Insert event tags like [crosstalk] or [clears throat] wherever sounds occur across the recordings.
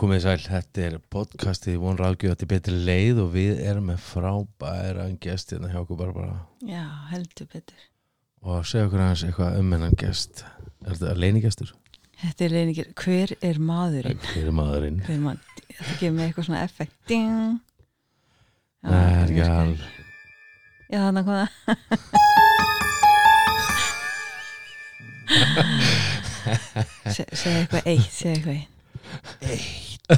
komið sæl, þetta er podcastið von ráðgjöða til betri leið og við erum með frábæran gest hérna hjá okkur bara bara Já, heldur betur. og segja okkur aðeins eitthvað um hennan gest Er þetta leinigestur? Þetta er leiningir, hver er maðurinn? Hver er maðurinn? Hver er maður, þetta gefur mig eitthvað svona effekt. Ding! Já, Nei, er ekki all. Já, þannig að það. [laughs] Se, segja eitthvað eitt, segja eitthvað eitt. [laughs]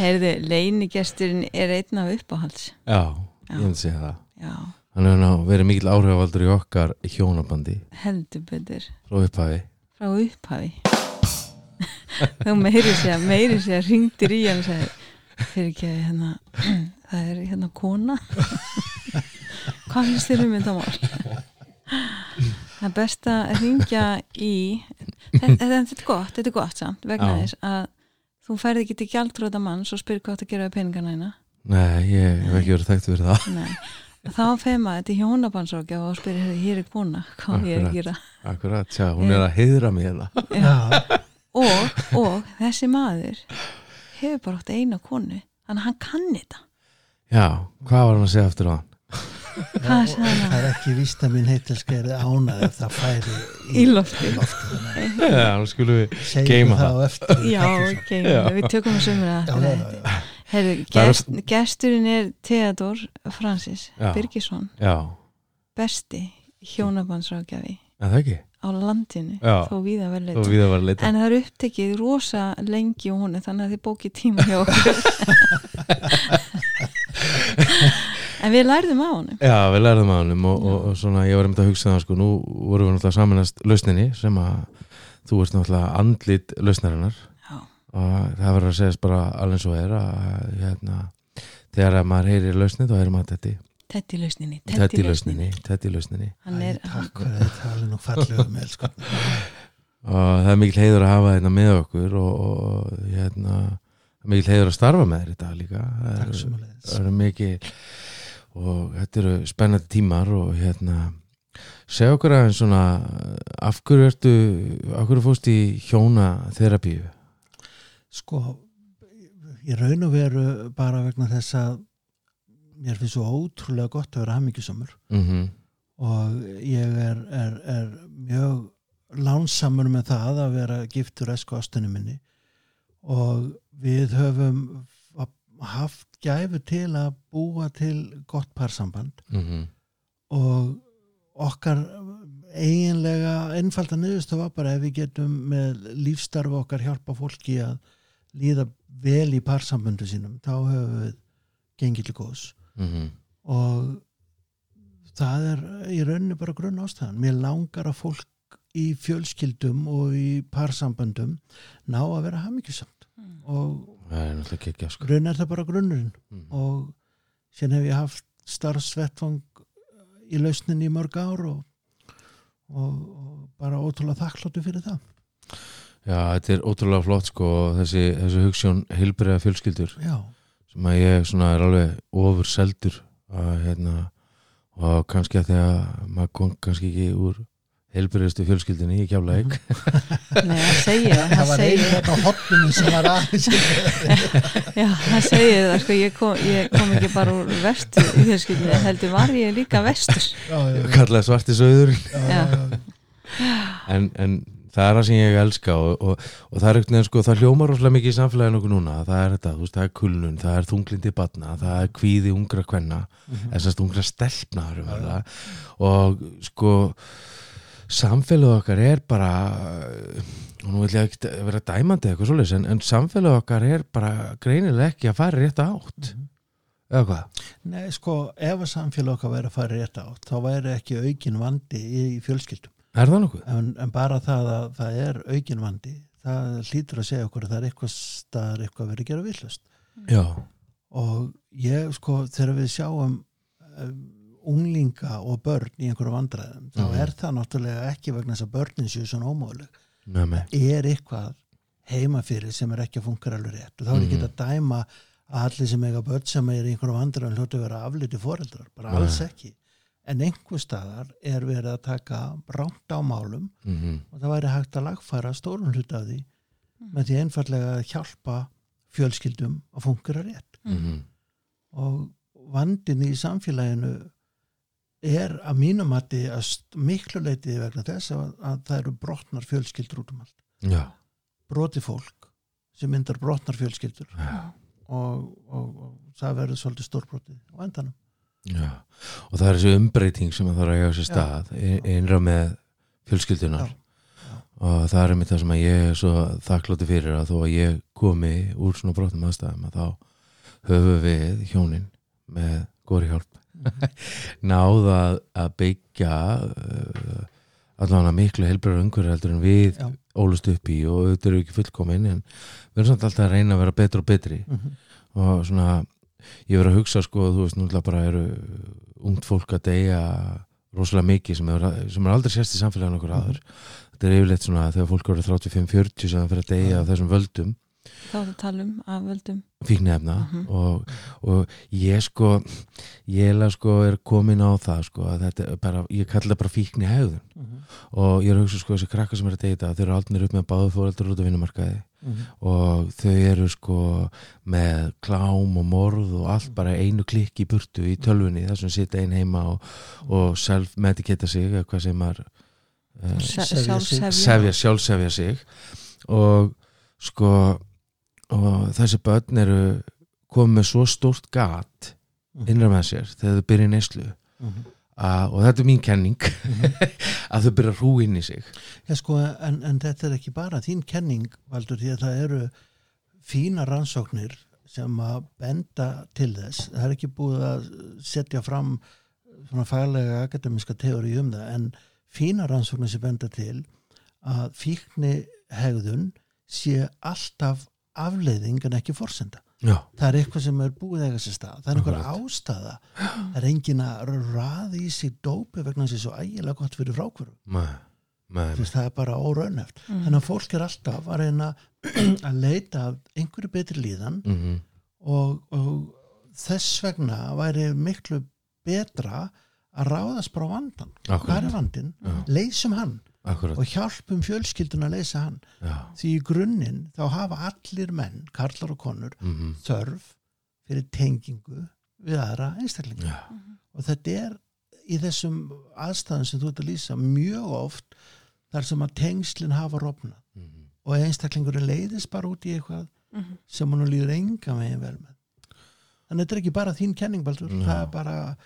Heyrðu, leinigesturinn er einn af uppáhalds. Já, Já. ég myndi segja það. Já, Hann hefur ná verið mikil áhrifavaldur í okkar hjónabandi. Heldur betur. frá upphafi. Frá upphafi. [laughs] Þá meiri sér meiri sér ringdir í hann og sagði fyrir ekki að hérna [clears throat] það er hérna kona. [laughs] Hvað finnst þér um þetta mál það er best að ringja í þetta, þetta er gott, þetta er gott samt vegna Já. þess að þú færði ekki til gjaldróta manns og spyrir hvað það gera við peningana hérna Nei, ég hef ekki verið þekkt fyrir það. Nei. þá feir maður þetta í hjónabannsókja og spyrir hér, er kona, hvað á ég er að gera? Akkurat, tjá, hún er að heiðra mig hérna. Já. og, og þessi maður hefur bara átt eina konu þannig að hann kann þetta. Já, hvað var hann að segja aftur á hann það er ekki víst að minn heitilska er ánað ef það færi í lofti Já, nú skulum við Geyma það það. á eftir já, ok, Já. við tökum við sömur að gest, gesturinn er Theodor Francis Já. Birgisson. Já, besti hjónabandsrákjafi en það ekki? á landinu Já. þó víða vel Og leita við að vera að leita en það er upptekið rosa lengi og hún þannig að þið bókið tíma hjá okkur [laughs] [laughs] en við lærðum á honum. Já, við lærðum að honum og, og, og svona, ég var einmitt að hugsa það sko, nú vorum við náttúrulega samanast lausninni sem að þú ert náttúrulega andlit lausnarinnar. Já, og það verður að segja bara alveg og er að hérna, þegar að maður heyrir lausni þá heyrir maður þetta lausninni þetta í lausninni, þetta í lausninni. Hann Æ, er, hann, takk fyrir þetta alveg nú fallegu með sko. og það er mikil heiður að hafa þetta með okkur og, og hérna mikil heiður að starfa með þér í dag líka. Það takk sumulegis það eru mikil og þetta eru spennandi tímar og hérna segja okkur aðeins svona af hverju ertu af hverju fórst í hjóna þerapíu sko ég raun og veru bara vegna þess að mér finnst svo ótrúlega gott að vera hamingisamur mm og ég er, er, er mjög lánsamur með það að vera giftur esku ástunni minni. Og við höfum haft gæfu til að búa til gott parsamband -hmm. og okkar eiginlega einfalda niðurstu var bara ef við getum með lífstarfi okkar hjálpa fólki að líða vel í parsambundu sínum þá höfum við gengið til góðs. Mm og það er í rauninni bara grunn ástæðan mér langar að fólk í fjölskyldum og í parsamböndum ná að vera hamingisamt og það er ekki sko. er það bara grunnurinn mm. og síðan hef ég haft starfsvettvang í lausninni í mörg ár og, og, og bara ótrúlega þakkláttu fyrir það já, þetta er ótrúlega flott sko þessi, þessi hugssjón heilbriða fjölskyldur já, sem að ég svona er alveg ofur seldur að hérna og kannski að því að maður kom kannski ekki úr heilbriðustu fjölskyldinni í kjálaug nei, hann segir það það var þetta á hotninu sem var aðeins [laughs] já, hann segir það sko, ég, kom, ég kom ekki bara úr vestu í fjölskyldinu, heldur var ég líka vestur. Já, já, já, kallaði svarti söðurinn já, já, já. en, en það er það sem ég elska og, og, og það er ekkert nefn sko, það hljómar rosalega mikið í samfélaginu okkur núna. Það er þetta, þú veist, það er kulnun, það er þunglindi batna, það er kvíði ungra kvenna Mhm. þessast ungra stelpna það. Og sko samfélag okkar er bara og nú vil ég ekki vera dæmandi eitthvað svoleiðis, en, en samfélag okkar er bara greinilega ekki að fara í rétt átt. Eða hvað? Nei, sko, ef að samfélag okkar væri að fara rétt átt þá væri ekki aukin vandi í fjölskyldum. Er það nokkuð? en, en bara það að það er aukin vandi það hlýtur að segja okkur að það er eitthvað staðar eitthvað að vera að gera villust Já, og ég sko þegar við sjáum um, unglinga og börn í einhverju vandræðum þá Mhm. er það náttúrulega ekki vegna þess að börnin séu svona ómöguleg. Er eitthvað heima fyrir sem er ekki að funka alveg rétt? Og þá er ekki Mhm. að dæma að allir sem eiga börn sem er í einhverju vandræðum hljótu að vera afliti foreldrar, bara Nei. alls ekki. En einhver staðar er verið að taka ránt á málum mm og það væri hægt að lagfæra stórun hlut af því með því einfallega að hjálpa fjölskyldum að fungera rétt. Mhm, og vandin í samfélaginu er að mínum mati að st- miklu leiti vegna þess að, að það eru brotnar fjölskyldur út um allt. já, Broti fólk sem myndar brotnar fjölskyldur og, og, og það verður svolítið stórbrotið á endanum. já. Og það er þessi umbreyting sem það þarf að eiga sér stað ein- einra með fjölskyldunar Já, og það er einmitt það sem ég er svo þakklóti fyrir að þó að ég komi úr svona brotnum aðstæðum að þá höfum við hjónin með góri hjálp [laughs] náða að, að byggja uh, allavega miklu helbröður umhverju heldur en við Já. ólust upp í og auðvitað eru ekki fullkomin en við erum samt alltaf að reyna að vera betri og betri Mhm. og svona ég verið að hugsa sko þú veist núna bara eru ungt fólk að deyja rosalega mikið sem er, sem er aldrei sérst í samfélaginu okkur Mhm. aður þetta er yfirleitt svona þegar fólk eru 35-40 sem það fyrir að deyja af þessum völdum þá er það tala um af völdum. Fíknefna Mhm. og, og ég sko ég sko er komin á það sko að þetta er bara, ég kalla það bara fíkni hegðun. Mhm. og ég er að hugsa sko þessi krakka sem er að deyta þeir eru aldrei upp með báðu fóreldur út af vinnumarkaði. Mhm. og þau eru sko með klám og morð og allt bara einu klikk í burtu í tölvunni þar sem sita einn heima og, og self-medicata sig eða hvað sem uh, sjálfsefja. Sefja, sjálfsefja sig. Og sko og þessi börn eru komið með svo stórt gat innra með sér þegar þau byrja í neyslu Mhm. að, og þetta er mín kenning [laughs] að þau byrja að hrú inn í sig Já, sko, en, en þetta er ekki bara þín kenning, Valdur, því að það eru fína rannsóknir sem að benda til þess. Það er ekki búið að setja fram svona faglega akademiska teóri um það, en fína rannsóknir sem benda til að fíkni hegðun sé alltaf afleiðing en ekki forsenda. já, Það er eitthvað sem er búið að eiga sér stað. Það er einhver ástæða. Það er engin að raði í sig dópi vegna þess að svo ægilega gott fyrir frákvöru. það er bara óraunöft. Mhm. Þannig að fólk er alltaf að reyna [clears throat] að leita af einhverju betri líðan mm og, og þess vegna væri miklu betra að ráðast bara á vandan. Hvað er vandin? Já. Leysum hann akkurat. Og hjálpum fjölskyldun að leysa hann. já, Því í grunninn þá hafa allir menn, karlar og konur, mm þörf fyrir tengingu við aðra einstaklinga. já, Og þetta er í þessum aðstæðum sem þú ert að lýsa mjög oft þar sem að tengslinn hafa rofnað. mm og einstaklingurinn leiðist bara út í eitthvað Mhm. sem hann líður enga megin vel með. Þannig að þetta er ekki bara þín kenning Baldur, það er bara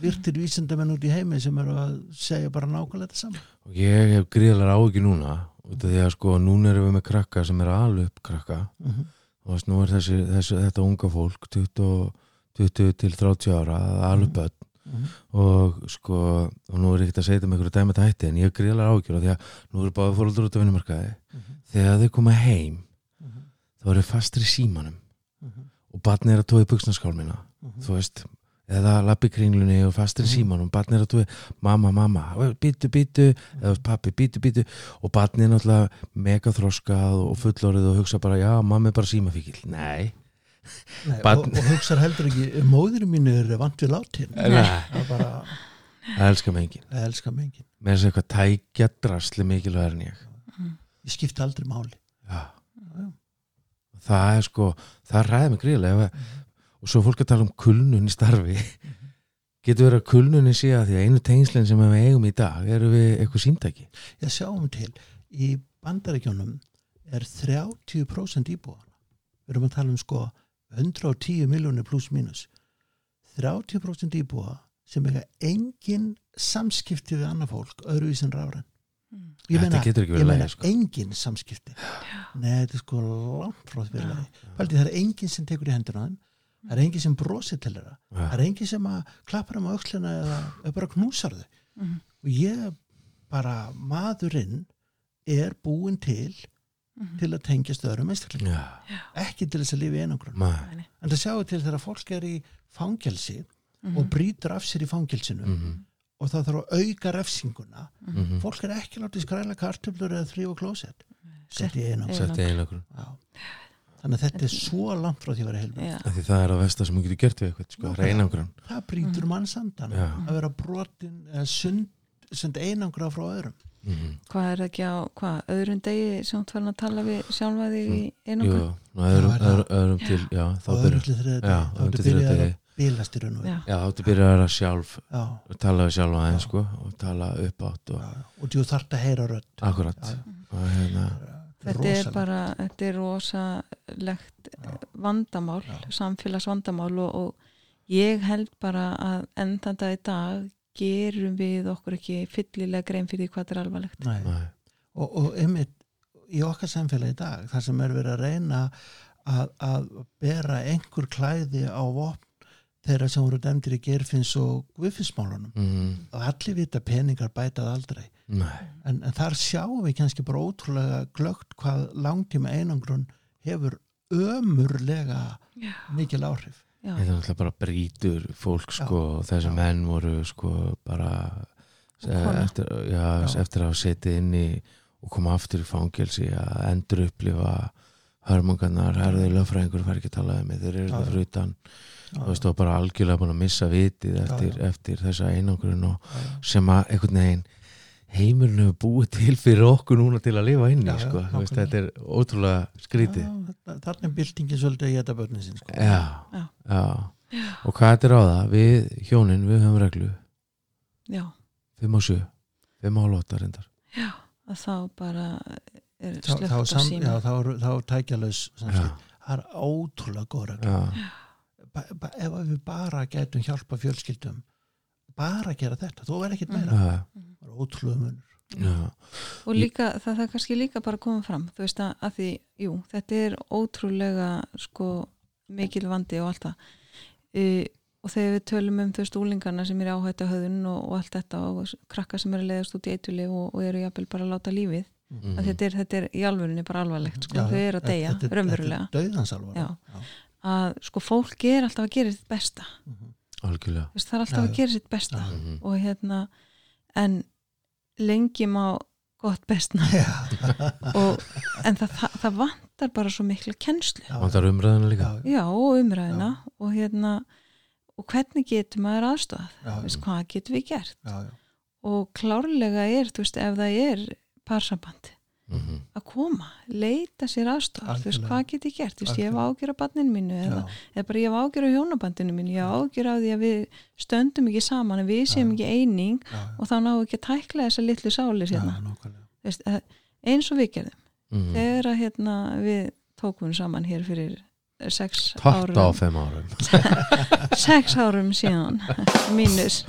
virtir vísindamenn út í heimi sem eru að segja bara nákvæmlega þetta saman og ég hef gríðlega áhyggjur núna út af því að sko núna erum við með krakka sem er alveg krakka. Mm -hmm. og veist, nú er þessi, þessi, þetta unga fólk 20, 20 til 30 ára alveg börn. Og sko, og nú er ég ekkert að segja þetta með einhverju dæmi þetta hætti en ég hef gríðlega áhyggjur af því að nú eru báði fóröldur út af vinnumarkaði. Þegar þau koma heim þá eru fastir í símanum. Og barni er að tói buksnaskálmina þú veist, eða lappi kringlunni og fastir í símanum, barni er að tói mamma, mamma, býtu, býtu eða pappi, býtu, býtu og barni er náttúrulega mega þroskað og fullorðið og hugsa bara, já, mamma er bara símafíkil nei, Nei, og, Barn- og hugsar heldur ekki móðir mínu er vant við látin. Það er bara, það elskar mig enginn. Það elskar mig enginn. Með þess að eitthvað tækja drasli mikilvægur en ég. Ég skipti aldrei máli. Já. já. það er sko, það ræði mig gríðlega ef, og svo fólk að tala um kulnun í starfi. Getur verið að kulnunin sé að því að einu tengslinn sem við eigum í dag eru við eitthvað símtæki? Ég sjáum til. Í bandaríkjónum er 30% íbúana við erum að tala um sko 110 miljónir pluss mínus. 30% íbúa sem eiga engin samskipti við annað fólk öðruvísin rafræn. Ég Þetta meina, getur ekki verið ég meina sko. engin samskipti. Nei, þetta er sko langt frá því það er engin sem tekur í hendina á þeim það er engin sem brosir til þeirra það er engin sem að klappar þeim á öxlina eða, eða bara knúsar þau Mhm. og ég bara maðurinn er búin til Mhm. til að tengjast öðrum einstaklega já, ekki til þess að lifa í einangrun en það sjáu til þegar fólk er í fangelsi Mhm. og brýtur af sér í fangelsinu Mhm. og það þarf að auka refsinguna Mhm. fólk er ekki látið skræla kartöflur eða þrjú og klósett sett í einangrun Einangrun. Setti einleikur Já. Þannig að þetta er svo langt frá því að vera því það er að versta sem þú getur gert við eitthvað sko, reynangran það brýtur mannsandan Já. að vera brotin eða sund, sund einangra frá öðrum. Mhm. hvað er ekki á, hvað, öðrum degi sem þú farin að tala við sjálfa þig í Jú, einangrun? Nú, öðrum, er það- öðrum, til, til þriða degi. til bílast í raun og veru. Já, þá byrjar að sjálf já, tala við sjálfa aðeins sko og tala upp átt og já, og þú þarft að heyra rödd. Akkurat. Já, já. og hérna, þetta er rosalegt. bara, þetta er rosalegt Já. vandamál, Já. samfélagsvandamál og, og ég held bara að endan dag í dag gerum við okkur ekki fyllilega grein fyrir hvað er alvarlegt Nei. næ, og, og einmitt í okkar samfélagi í dag þar sem er verið að reyna að, að bera einhver klæði á vopn þeirra sem voru dæmdir í gerfins og guðfinsmálunum mm, og allir vita peningar bætað aldrei. En, en þar sjáum við kannski bara ótrúlega glögt hvað langtíma einangrun hefur ömurlega Já, mikil áhrif. Já, þetta er náttúrulega bara brýtur fólk sko Já. menn voru sko bara eftir, já, Já. eftir að setið inn í og koma aftur í fangelsi að endur upplifa hörmungarnar, herðu lögfræðingur fær ekki að tala um mig, þeir eru það fyrir utan. Já, þú veist, og bara algjörlega búin að missa vitið eftir, eftir þessa einangrun og já, já. sem að einhvern veginn heimurinn hefur búið til fyrir okkur núna til að lifa inn í sko. Þetta er ótrúlega skrítið. Þarna- er byltingin svolítið að geta börnin sín sko. já, Já. já. og hvað þetta er á það? Við hjónin, við höfum reglu. Já, 5 og 7, 5 og 8 reyndar. Já að þá bara er þá, þá, slögt á sam, já, síma þá, þá er tækjalaus það er ótrúlega góð regla. Já, ef við bara getum hjálpa fjölskyldum bara gera þetta, þú verður ekkert meira. Það er ótrúlega munur. Já, og líka, það, það er kannski líka bara að koma fram þú veist að, að því, jú, þetta er ótrúlega sko mikil vandi og allt það. E, og þegar við tölum um þú veist úlingarna sem er áhættu höðun og, og allt þetta og krakka sem eru leiðast út í eituli og, og eru jafnvel bara að láta lífið Mhm. að þetta er, þetta er í alvörinni bara alvarlegt sko, Já, þau eru að deyja, er- raunverulega. þetta er dauðansalvar Já. Að sko fólk er alltaf að gera sitt besta. Algjörlega. Þú veist, það er alltaf Já, að gera sitt besta Já. Mhm. og hérna en lengi má gott bestna [laughs] og, en það, það, það vantar bara svo mikla kennslu. Vantar umræðina líka. Já og umræðina og hérna og hvernig getur maður aðstofað Já, hvað getur við gert? Já, já. og klárlega er, þú veist, ef það er parsamband Mhm. að koma, leita sér aðstofað þú veist, hvað get ég gert, þú veist, ég hef ágjör á banninu mínu eða, eða bara ég hef ágjör á hjónabandinu mínu ég hef ágjör á því að við stöndum ekki saman en við séum ekki eining Já, já. og þá náum við ekki að tækla þessa litlu sálir Já, hérna, veist, eins og við gerðum. Mhm. þegar að hérna, við tókum saman hér fyrir sex árum. 5 árum. [laughs] Sex árum síðan. Mínus,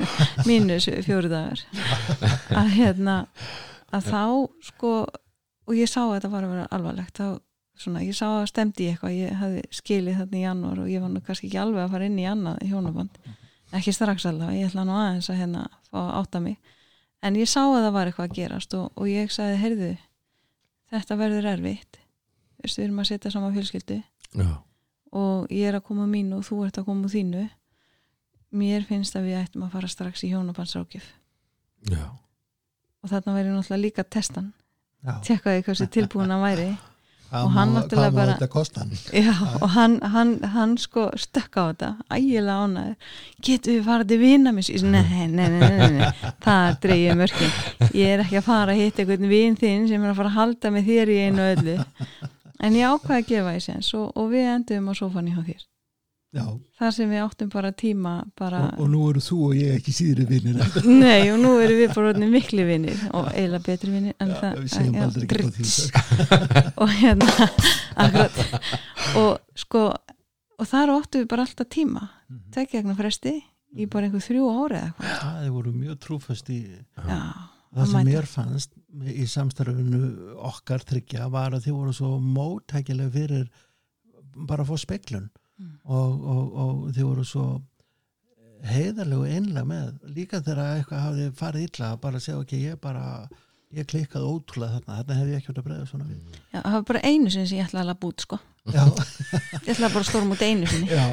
mínus fjóru dagar. [laughs] Að hérna að þá sko og ég sá að þetta var að vera alvarlegt þá svona, ég sá að stemdi í eitthvað ég hefði skilið þarna í janúar og ég var nú kannski ekki alveg að fara inn í annað hjónaband. Ekki strax alveg, ég ætla nú aðeins að hérna fá átta mig. En ég sá að það var eitthvað að gerast og, og ég sagði, heyrðu þetta verður erfitt. Við erum að setja saman fjölskyldu já, og ég er að koma úr mínu og þú ert að koma þínu. Mér finnst að við ættum að fara strax í hjónabandsrákjöf og þarna verður náttúrulega líka testan. Tjekkaði hversu tilbúin hann væri. Og hann náttúrulega bara- hann? Já, og hann, hann, hann sko stökk á þetta, ægilega ánæður getur við farið til vina mér nei, nei, nei, nei, nei, nei. það dreigir mörkin. Ég er ekki að fara að hitta einhvern vin þinn sem er að fara að halda með þér í einu öllu. En ég ákvaði að gefa því sens og, og við endum á sófanni hjá þér Já. þar sem við áttum bara tíma bara, Og, og nú eru þú og ég ekki síðri vinnir nei og nú erum við bara orðnir miklu vinnir og eiginlega betri vinnir en Já, það, já, [laughs] og hérna akkurat. Og sko og þar áttu við bara alltaf tíma tekja eitthvað fresti í bara einhver þrjú ári eða eitthvað. Það voru mjög trúfast í já, það sem mæta. mér fannst í samstarfinu okkar tryggja var að þið voru svo móttækilega fyrir bara að fá speklun Mm. og, og, og þið voru svo heiðarlegu einlega með líka þegar eitthvað hafði farið illa bara að segja ok, ég bara ég klikkaði ótrúlega þarna, þarna hef ég ekki átt að breyða svona við. Já, það var bara einu sinni sem ég ætlaði að laða bút sko. Já, ég ætlaði bara að stóra múti einu sinni. Já,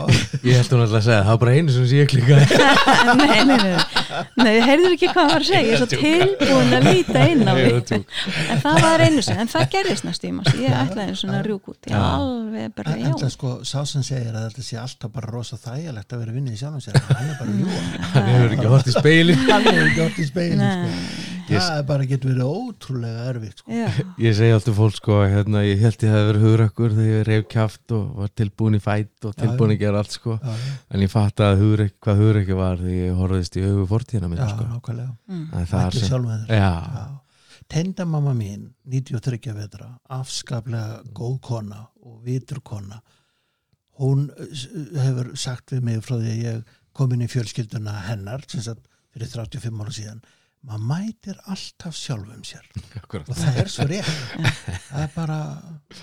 ég held hún alltaf að segja það var bara einu sem sé ég klika [laughs] nei, nei, nei, nei, nei, heyrður ekki hvað hann var að segja. Ég er svo tilbúin að líta inn á mig en það var einu sinni, en það gerðist næst maður ég ætlaði einu svona rjúk út. Ég Já. alveg bara, já en það sko sá sem segir að þetta sé alltaf bara rosa þægilegt að vera að vinna í sjálfum sér. Hann er bara jú hann hefur ekki hort í speilin hann hefur ekki átt í speilin sko. Það er bara getur verið ótrúlega erfitt sko. [laughs] Ég segi alltaf fólk sko að hérna, ég held ég hefði verið hugrakkur þegar ég reyf kjaft og var tilbúin í fætt og tilbúin að gera allt sko. Já, já, en ég fatt að hugreik, hvað hugreikki var þegar ég horfðist í augu fortíðina sko. nákvæmlega. Mm. það er Mætti sem, Tendamamma mín, 93 vetra afskaplega góð kona og vitur kona hún hefur sagt við mig frá því að ég kom inn í fjölskylduna hennar sem sagt fyrir 35 ára síðan maður mætir alltaf sjálfum sér. [laughs] Akkurat. Og það er svo rétt. Það er bara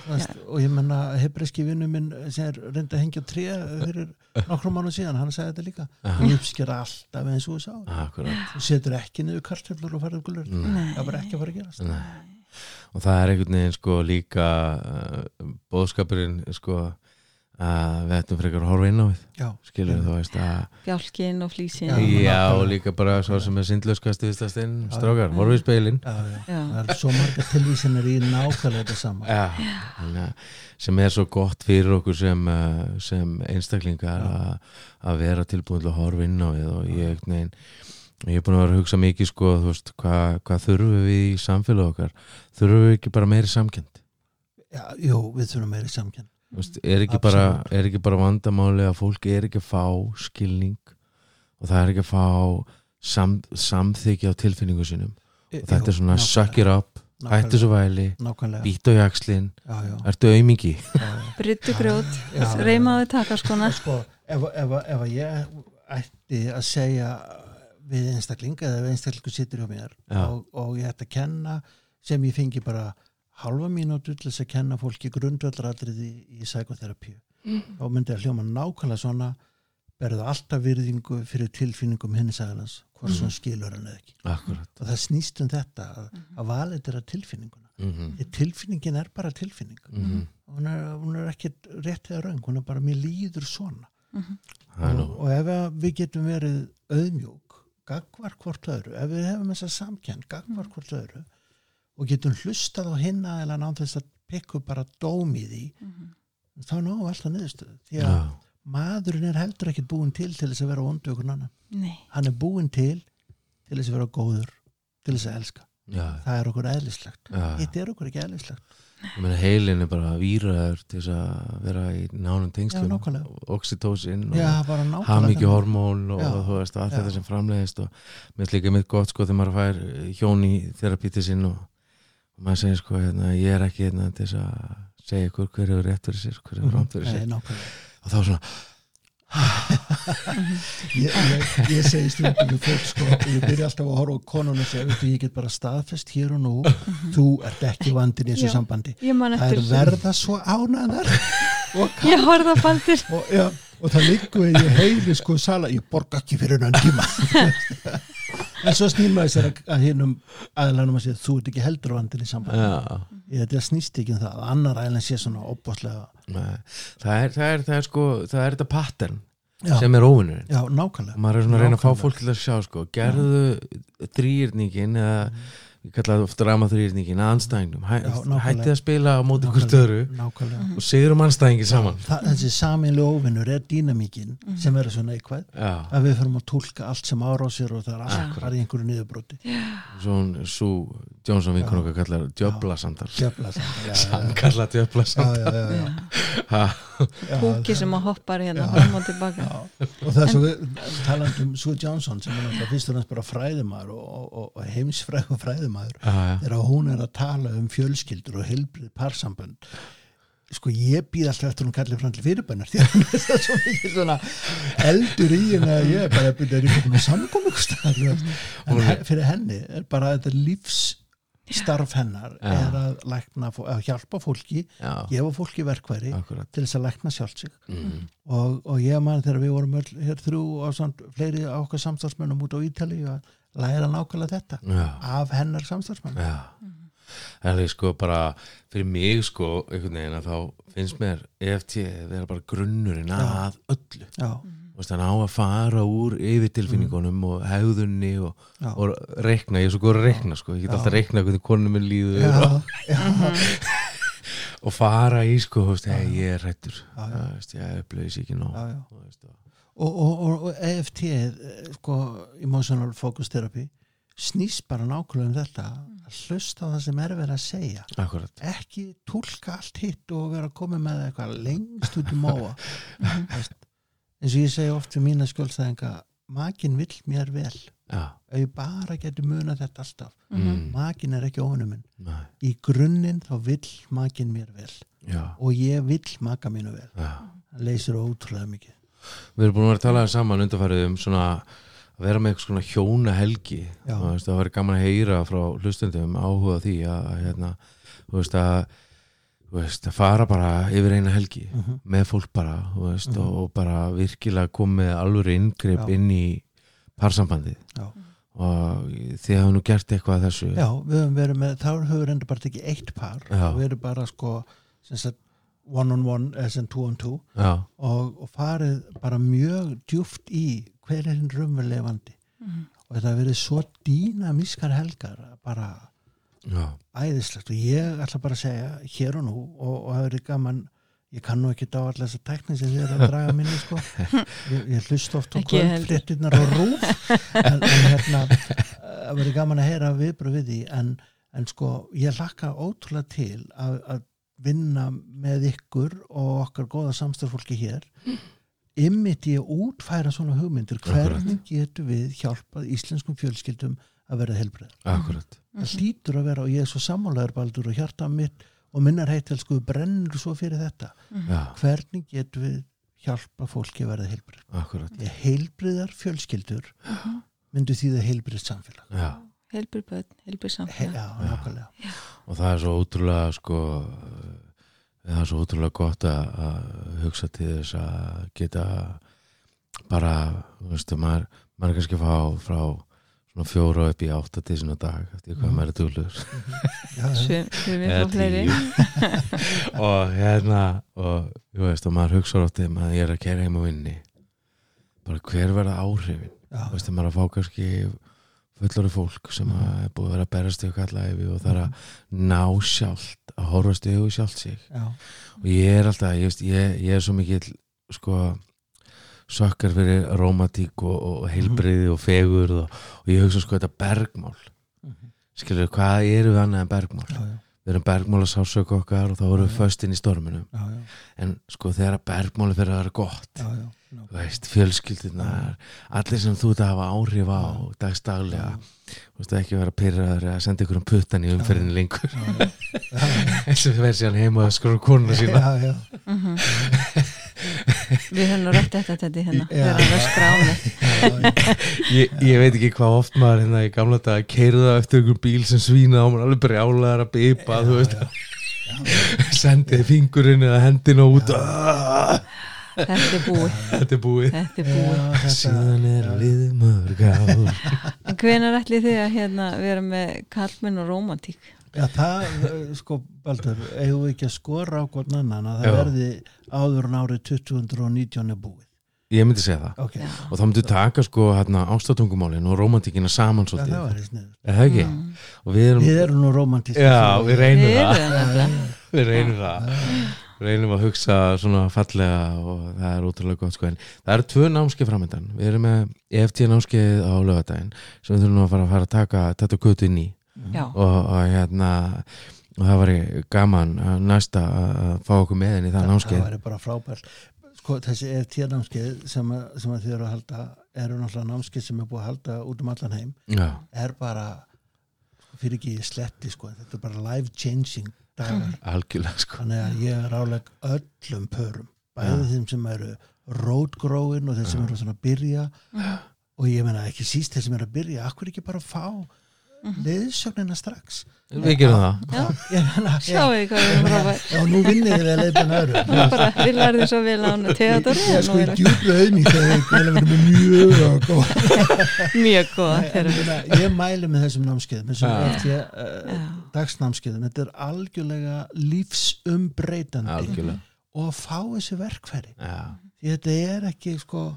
veist, og ég menna hebreski vinnu minn sem er reyndi að hengja tré fyrir nokkrum mánu síðan, hann sagði þetta líka. Hún uppskera alltaf eins og þú sá setur ekki niður kartöflur og farið gulur það er bara ekki að fara að gerast. Nei. og það er einhvern veginn sko líka uh, bóðskapurinn sko að við ættum frekar að horfa inn á við. Já, skilur þú veist að bjálkin og flísin. Já. já og líka bara svo sem er sindlöskast viðstastinn, Já. strákar, horfa í speilin já, já. Það er svo marga tilvísinir í nákvæmlega þetta sama. Já, þannig að- sem er svo gott fyrir okkur sem, uh, sem einstaklingar að- að vera tilbúin til að horfa inn á við. Og ég, nein, ég er búin að vera að hugsa mikið sko, veist, hvað hva þurfum við í samfélag okkar? Þurfum við ekki bara meiri samkend já, jú, við þurfum meiri samkend Þú veist, er, ekki bara, er ekki bara vandamáli að fólk er ekki að fá skilning og það er ekki að fá sam, samþykja á tilfinningu sínum. Og þetta er svona suck it up, hættu svo væli být á já, ertu já. Bryttu grjót, Já. reymaði takaskona. Sko, ef, ef, ef að ég ætti að segja við einstakling eða einstaklingu sittur hjá mér og, og ég ætti að kenna sem ég fengi bara halva mínútu til þess að kenna fólki grundvallratriði í, í psykotherapíu þá myndi að hljóma nákvæmlega svona berðu alltaf virðingu fyrir tilfinningum hins aðeins hvort Mhm. sem skilur hann eða ekki. Akkurat. Og það snýst um þetta að, að valið er að tilfinninguna. Mm -hmm. Tilfinningin er bara tilfinning. Mm hún er, hún er ekki rétt eða raung hún er bara mér líður svona. Er og, og ef að við getum verið auðmjúk, gagvar hvort öðru ef við hefum þess að samkenn gagvar hvort öðru og getum hlustað á hinna eða ná þess að pikku bara dóm í því þá við alltaf niðurstöðu. Því að já, maðurinn er heldur ekki búin til til þess að vera vondu okkur annan. Nei, hann er búin til til þess að vera góður til þess að elska. Já, það er okkur eðlislegt. Já. hitt er okkur ekki eðlislegt. Ég meina, heilin er bara výraður til þess að vera í nánum tengslum. Oxytocin og já, bara nákvæmlega hamingju þannig. hormón og Já, þú veist, allt þetta sem framleiðist og mér líka mitt gott sko þegar maður fær hjón í þerapíti sinn og, og maður segir sko hérna, ég er ekki hérna til þess að segja ykkur hver hefur rétt fyrir sér, hver hefur rámt fyrir sér. Nei, nákvæmlega. Og þá svona, [laughs] ég, ég, ég segi stundum sko, ég byrja alltaf að horfa á konun og segja, ég get bara staðfest hér og nú þú ert ekki vandin í þessu Já. sambandi. það er verða svo ánæðar [laughs] og, Ég horfði á baldir og, já, og það liggur ég heili sko sala, ég borga ekki fyrir hennan tíma. [laughs] En svo snýr maður sér að, að hinnum aðlanum að segja, þú ert ekki heldur vandin í sambandi. Já. Ég þetta snýst ekki um það, að annar aðlan sé svona opbáslega, það er, það er, það er sko það er þetta pattern já, sem er óvinnurinn. Og maður er svona að reyna að fá fólk til að sjá sko, gerðu þrýrningin eða ég kalla það oft drama þrýrningin að anstæðingum, Hæ, hættið að spila á móti hvort öðru nákvæmlega. og sigurum anstæðingin saman. Það, þessi saminlega óvinnur er dýnamíkin sem er svo neikvæð já, að við fyrir að tólka allt sem árásir og það er allt Akkúrat. bara í einhverju niðurbróti svo hún, svo Jónsson vinkun okkar kallar djöbla samtal Djöfla samt, já, já, hann kallar djöbla já, já, já, Púki það- sem að hoppar hérna fram og tilbaka. Og það er svo taland um Sue Johnson sem er náttúrulega fyrst og næst bara fræðumæður og, og, já. þegar hún er að tala um fjölskyldur og heilbrið parsambönd sko ég býð alltaf eftir hún kallir fram til fyrirbænar því að hún er það svo mikið svona eldur í henni að ég er bara að byrja að ríka búin að stað en fyrir henni er bara þetta lífsstarf hennar Já. er að, lækna, að hjálpa fólki já, gefa fólki verkværi akkurat til þess að lækna sjálft sig mm. og, og ég man þegar við vorum öll hér þrjú og samt, fleiri á okkar samstarfsmönnum út á Ítali að læra nákvæmlega þetta já, af hennar samstarfsmönnum já. Það er sko bara fyrir mig sko einhvern veginn að þá finnst mér EFT vera bara grunnurinn að öllu. Já, hann á að fara úr yfir tilfinningunum og hegðunni og, og reikna, ég er svo góð að reikna sko, ég get alltaf að reikna hvernig konum minn líður já, og, já, [laughs] og fara í sko, veist, ég er veist, ég upplöðis ekki nóg. Já, já. Þú veist, og- Og, og, EFT eh, sko, Emotional Focus Therapy snýst bara nákvæmlega um þetta að hlusta á það sem er verið að segja. Akkurat. Ekki tólka allt hitt og vera að koma með eitthvað lengst út í móa. [laughs] Eins og ég segi oft við mína skjólstæðinga makin vill mér vel. Já, ef ég bara getur munað þetta alltaf mm. makin er ekki óvinnum minn. Nei, í grunninn þá vill makin mér vel. Já, og ég vill maka mínu vel. Já. Það leysir ótrúlega mikið Við erum búin að vera að tala saman undarfærið um svona að vera með eitthvað svona hjóna helgi Já. og veist, það væri gaman að heyra frá hlustundum áhuga því að, hérna, veist að veist, að fara bara yfir eina helgi Mhm. með fólk bara veist, Mhm. og, og bara virkilega komið alveg inngrip inn í parsambandið og þið hafa nú gert eitthvað að þessu Já, við höfum verið með, þá höfum við reynda bara tekið eitt par Já. og við erum bara sko sem sagt, one on one eða sem two on two og, og farið bara mjög djúft í hver er hinn raunverulega vandi Mhm. og þetta verið svo dýnamískar helgar bara já, æðislegt. Og ég ætla bara að segja hér og nú og, það verið gaman ég kann nú ekki á allar þessar tekni sem þið er að draga minni sko. [laughs] Ég, ég hlust oft á kvöldfréttinnar og rúf en, en hérna það verið gaman að heyra viðbröð við því. En, en sko ég hlakka ótrúlega til að, að vinna með ykkur og okkar góða samstafólki hér ymmit ég útfæra svona hugmyndir hvernig getum við hjálpað íslenskum fjölskyldum að verða helbrið akkurat. Það hlýtur að vera og ég er svo sammálaður baldur og hjarta mitt og minnar heitel sko brennur svo fyrir þetta. Já, hvernig getum við hjálpa fólki að verða heilbrið akkurat. Ég heilbriðar fjölskyldur myndu því það heilbrið samfélag. Já, Helbur börn, helbur He, samfélag já, nákvæmlega. Og það er svo ótrúlega sko það er svo ótrúlega gott að, að hugsa til þess að geta bara, þú veistu, maður maður er kannski að fá frá svona fjóra upp í átta til sinna dag eftir hvað Mhm. maður er dúlur Eða og fleiri. [laughs] og hérna og þú veist, og maður hugsa átti að ég er að kæra heim og vinni bara hver verða áhrifin? Þú veist, maður er að fá kannski fullori fólk sem Mhm. er búið að vera að berast í okkar læfi og það er að ná sjálft að horfast í augu sjálft sig. Já, og ég er alltaf, ég, ég, ég er svo mikill sko sökkar fyrir rómatík og, og heilbriði og fegur og, og ég hugsa sko þetta bergmál. Mhm. skilur, hvað eru við annað en bergmál? Já, já, við erum bergmál að sásöka okkar og þá vorum við föst inn í storminum. Já, já, en sko þegar bergmáli fyrir að vera gott já, veist, fjölskyldunar allir sem þú að hafa áhrif á dagstaglega, þú veist ekki vera pyrraður að senda ykkur um puttan í umferðinni lengur. [laughs] Eins og við verðum síðan heima að skora konuna sína. já, já, Mhm. [laughs] Við höfum nú rætt þetta þetta hérna. Þegar hann öskra á mig já, ég, ég veit ekki hvað oft maður hérna í gamla dag keirða eftir ykkur bíl sem svínaði á maður alveg brjálaðar að bipa þú veist. [laughs] Sendiði fingurinn eða hendina út. Þetta er búið. Þetta er búið. Þetta er búið. já, þetta, síðan er liðið mörg ár En hvenær ætli þið að hérna, vera með kallmenn og rómantík? Já, það, eh, sko, Baldur eigum við ekki að skora á hvern annan að það Já. verði áður en árið 2019 er búið? Ég myndi segja það. Ok, Já. og þá myndu taka sko hérna ástatungumálin og romantíkina saman já, svolítið. það var í snið er það ekki? Mm. og við erum, við erum nú romantist já, við reynum Við það. erum nefnilega. [laughs] við reynum það. Við reynum að hugsa svona fallega og það er ótrúlega gott sko en það eru tvö námskeið framöndan við erum með EFT námskeið á lögadaginn sem við þurfum að fara að fara að taka þetta götu inn í og, og hérna og það var gaman að næsta að fá okkur með í það það námskeið. væri bara frábært. Sko þessi er tíð námskeið sem, að, sem að þið eru að halda eru náttúrulega námskeið sem er búið að halda út um allan heim. Já, er bara fyrir ekki sletti sko þetta er bara life changing dagar. [laughs] Algjörlega sko. Þannig að ég er áleg öllum pörum bæði Já. þeim sem eru rótgróin og þeir sem eru svona að byrja. Og ég meina ekki síst þeir sem eru að byrja akkur ekki bara fá leiðsögnina strax. Við gerum það. [laughs] Sjáu þið hvað við erum frábær já, nú vinnið þið við að leiðbina öðru. [laughs] Bara, Við lærðum svo vel á hann Theodor ég er sko í djúplu auðning þegar vera með mjög góð [laughs] Mjög góða ég mæli með þessum námskeiðum þessum Já. dagsnámskeiðum. Þetta er algjörlega lífsumbreytandi algjörlega. og að fá þessi verkfæri. Já, því þetta er ekki sko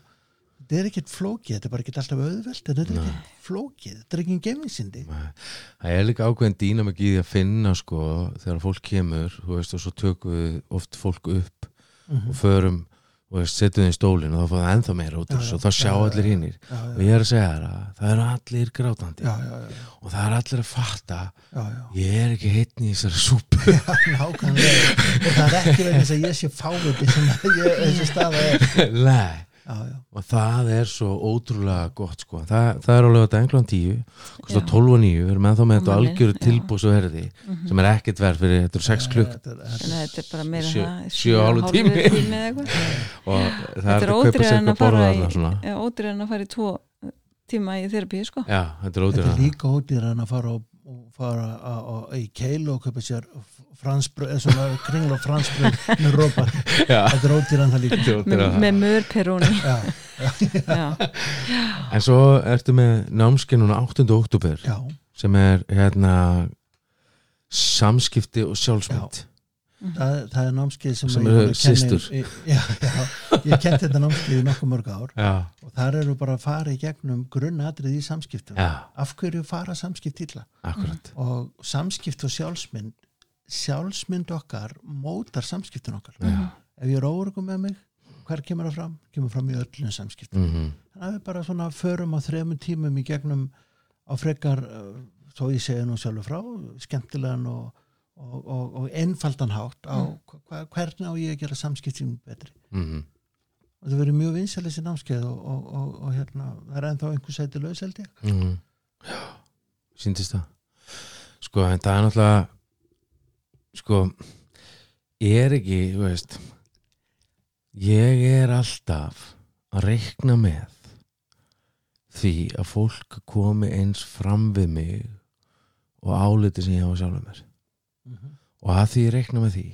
þetta er ekkert flókið, þetta er bara ekki alltaf auðvelt þetta er ekki flókið, þetta er ekki en gefinsindi það er líka ákveðin dýnamik í því að finna sko þegar fólk kemur þú veist og svo tökum við oft fólk upp og förum og setjum þið í stólinn og þá fá það ennþá meira út og þá sjá Já, já, allir hinnir og ég er að segja þér að það eru allir grátandi. Já, já, já, og það er allir að fatta ég er ekki hittn í þessari súpu. Og það er ekki vegna þess að ég sé ég, þessi staða er. [laughs] Nei. Já, já, og það er svo ótrúlega gott sko. það, það er alveg að englan 10 kostar Já. 12 og 9, við erum ennþá með þetta algjöru já. tilbús og verði sem er ekkert verð fyrir þetta eru 6 klukk Þetta er- þetta er bara meira Sjö- það sjö og hálfur tími. tími eða eitthvað. [laughs] og það Þetta er er að kaupa sér að borða ódýrið en að fara í tvo tíma í þerapi sko. þetta er Þetta er líka ódýr en að fara, og, og fara á, á, í keilu og köpa sér fransbröð, svona kringla fransbröð með rópa. Þetta er ódýr en það líka. er með, [laughs] já, en svo ertu með námskeið núna 8. oktober já, sem er hérna samskipti og sjálfsmynd. Það, það er námskeið sem, Sem ég eru Já, já, ég kent þetta námskeið í nokkuð mörg ár. Já, og þar eru bara að fara í gegnum grunnatrið í samskiptum. já, Af hverju fara samskipt illa? akkurat. Og samskipt og sjálfsmynd, sjálfsmynd okkar mótar samskiptin okkar. já, Ef ég er órugum með mig, hver kemur það fram? Kemur fram í öllum samskiptum. mhm, Þannig að við bara svona förum á þremur tímum í gegnum á frekar, uh, þó ég segi nú sjálfur frá, skemmtilegan og, og, og, og einfaldan hátt á hva, hvernig á ég að gera samskiptum betri. mhm Og það verður mjög vinsæli þessi námskeið og, og, og, og hérna, það er ennþá einhver sæti laus held ég. mm. já, síndist það sko, en það er náttúrulega sko ég er ekki, þú veist ég er alltaf að reikna með því að fólk komi eins fram við mig og áliti sem ég hafa sjálfur mér og að því ég reikna með því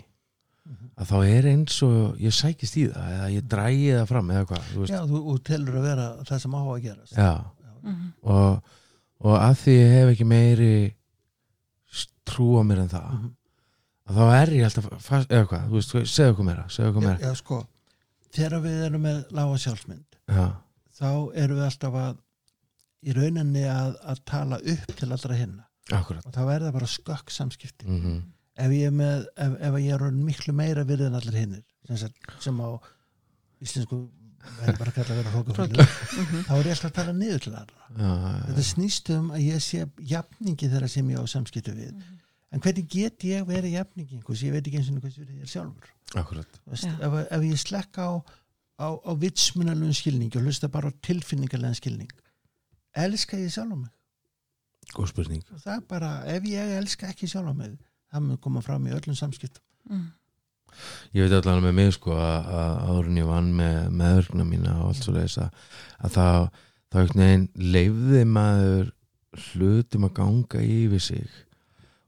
að þá er eins og ég sækist í það eða ég drægi það fram eða hvað, þú Já, þú, þú telur að vera það sem á að gerast. Já, Mhm. og, og að því ég hef ekki meiri trú á mér en það Mhm. að þá er ég alltaf fast, eða hvað, þú veist, segðu okkur meira segðu okkur Já, meira. Já, sko, þegar við erum með lága sjálfsmynd, já, þá erum við alltaf að í rauninni að, að tala upp til allra hinna. Akkurat. Og þá er það bara skökk samskipti. mm ef ég er með, ef, ef ég er miklu meira virði en allir hinnir sem, sem á íslensku verður bara að kalla að vera hrókafullu Mhm. þá er ég alltaf að tala niður til aðra. Já, þetta snýst um að ég sé jafningi þeirra sem ég á samskiptu við en hvernig get ég verið jafningi? Einhvers, ég veit ekki eins og hvers við er sjálfur. Akkurat. Þú veist, Já. ef, ef ég slekka á, á, á vitsmunalun skilningi og hlusta bara á tilfinningarlegan skilning elska ég sjálf á mig? Góð spurning. Og það er bara, ef ég elska ekki sjálf á mig það mun koma fram í öllum samskiptum. Mhm. ég veit allan með mig sko að, að árun ég vann með meðurkna mína og allt svo leiðis að, að þá þá einhvern veginn leifði maður hlutum að ganga yfir sig